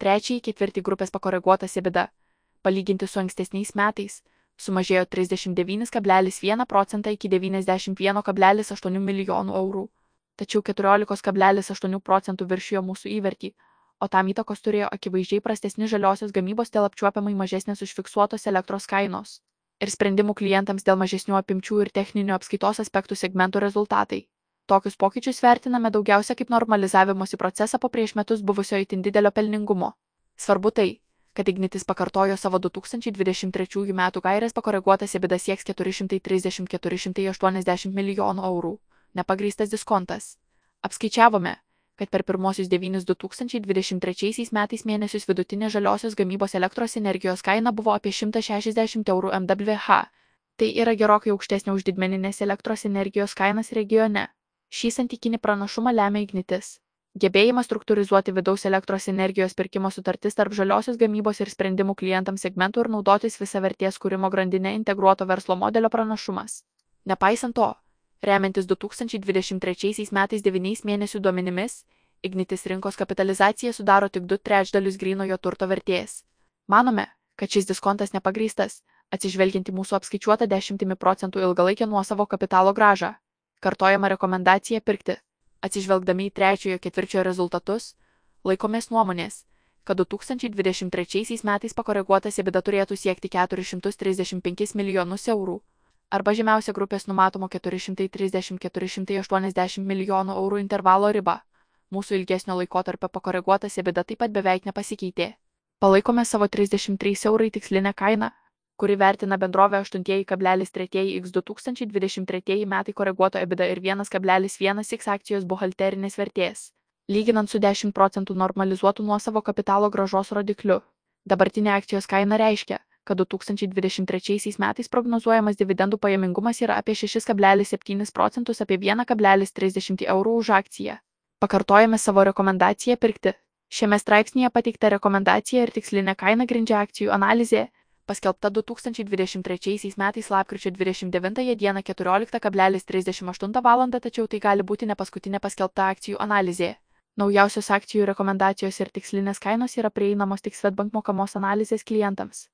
Trečiąjį ketvirtį grupės pakoreguotas EBITDA, palyginti su ankstesniais metais, sumažėjo 39,1 procentą iki 91,8 milijonų eurų, tačiau 14,8 procentų viršijo mūsų įvertį, o tam įtakos turėjo akivaizdžiai prastesni žaliosios gamybos dėl apčiuopiamai mažesnės užfiksuotos elektros kainos ir sprendimų klientams dėl mažesnių apimčių ir techninių apskaitos aspektų segmentų rezultatai. Tokius pokyčius vertiname daugiausia kaip normalizavimosi procesą po prieš metus buvusio itin didelio pelningumo. Svarbu tai, kad Ignitis pakartojo savo 2023 metų gairės pakoreguotas EBITDA sieks 430-480 milijonų eurų, nepagrystas diskontas. Apskaičiavome, kad per pirmosius 9 2023 metais mėnesius vidutinė žaliosios gamybos elektros energijos kaina buvo apie 160 eurų MWh. Tai yra gerokai aukštesnė už didmeninės elektros energijos kainas regione. Šį santykinį pranašumą lemia ignitis. Gebėjimas struktūrizuoti vidaus elektros energijos pirkimo sutartis tarp žaliosios gamybos ir sprendimų klientams segmentų ir naudotis visą vertės kūrimo grandinę integruoto verslo modelio pranašumas. Nepaisant to, Remiantis 2023 metais 9 mėnesių duomenimis, Ignitis rinkos kapitalizacija sudaro tik 2 trečdalius grynojo turto vertės. Manome, kad šis diskontas nepagrystas, atsižvelgiant į mūsų apskaičiuotą 10 procentų ilgalaikę nuosavo kapitalo gražą. Kartojama rekomendacija pirkti. Atsižvelgdami į trečiojo ketvirčio rezultatus, laikomės nuomonės, kad 2023 metais pakoreguotas EBITDA turėtų siekti 435 milijonus eurų arba žemiausia grupės numatomo 430-480 milijonų eurų intervalo riba. Mūsų ilgesnio laikotarpio pakoreguotas EBITDA taip pat beveik nepasikeitė. Palaikome savo 33 eurai tikslinę kainą, kuri vertina bendrovę 8,3 x 2023 metai koreguoto EBITDA ir 1,1 x akcijos buhalterinės vertės, lyginant su 10 procentų normalizuotų nuosavo kapitalo gražos rodikliu. Dabartinė akcijos kaina reiškia, kad 2023 metais prognozuojamas dividendų pajamingumas yra apie 6,7 procentus apie 1,30 eurų už akciją. Pakartojame savo rekomendaciją pirkti. Šiame straipsnėje pateikta rekomendacija ir tikslinė kaina grindžia akcijų analizė, paskelbta 2023 metais lapkričio 29 dieną 14,38 val. tačiau tai gali būti ne paskutinė paskelbta akcijų analizė. Naujausios akcijų rekomendacijos ir tikslinės kainos yra prieinamos tik Svetbank mokamos analizės klientams.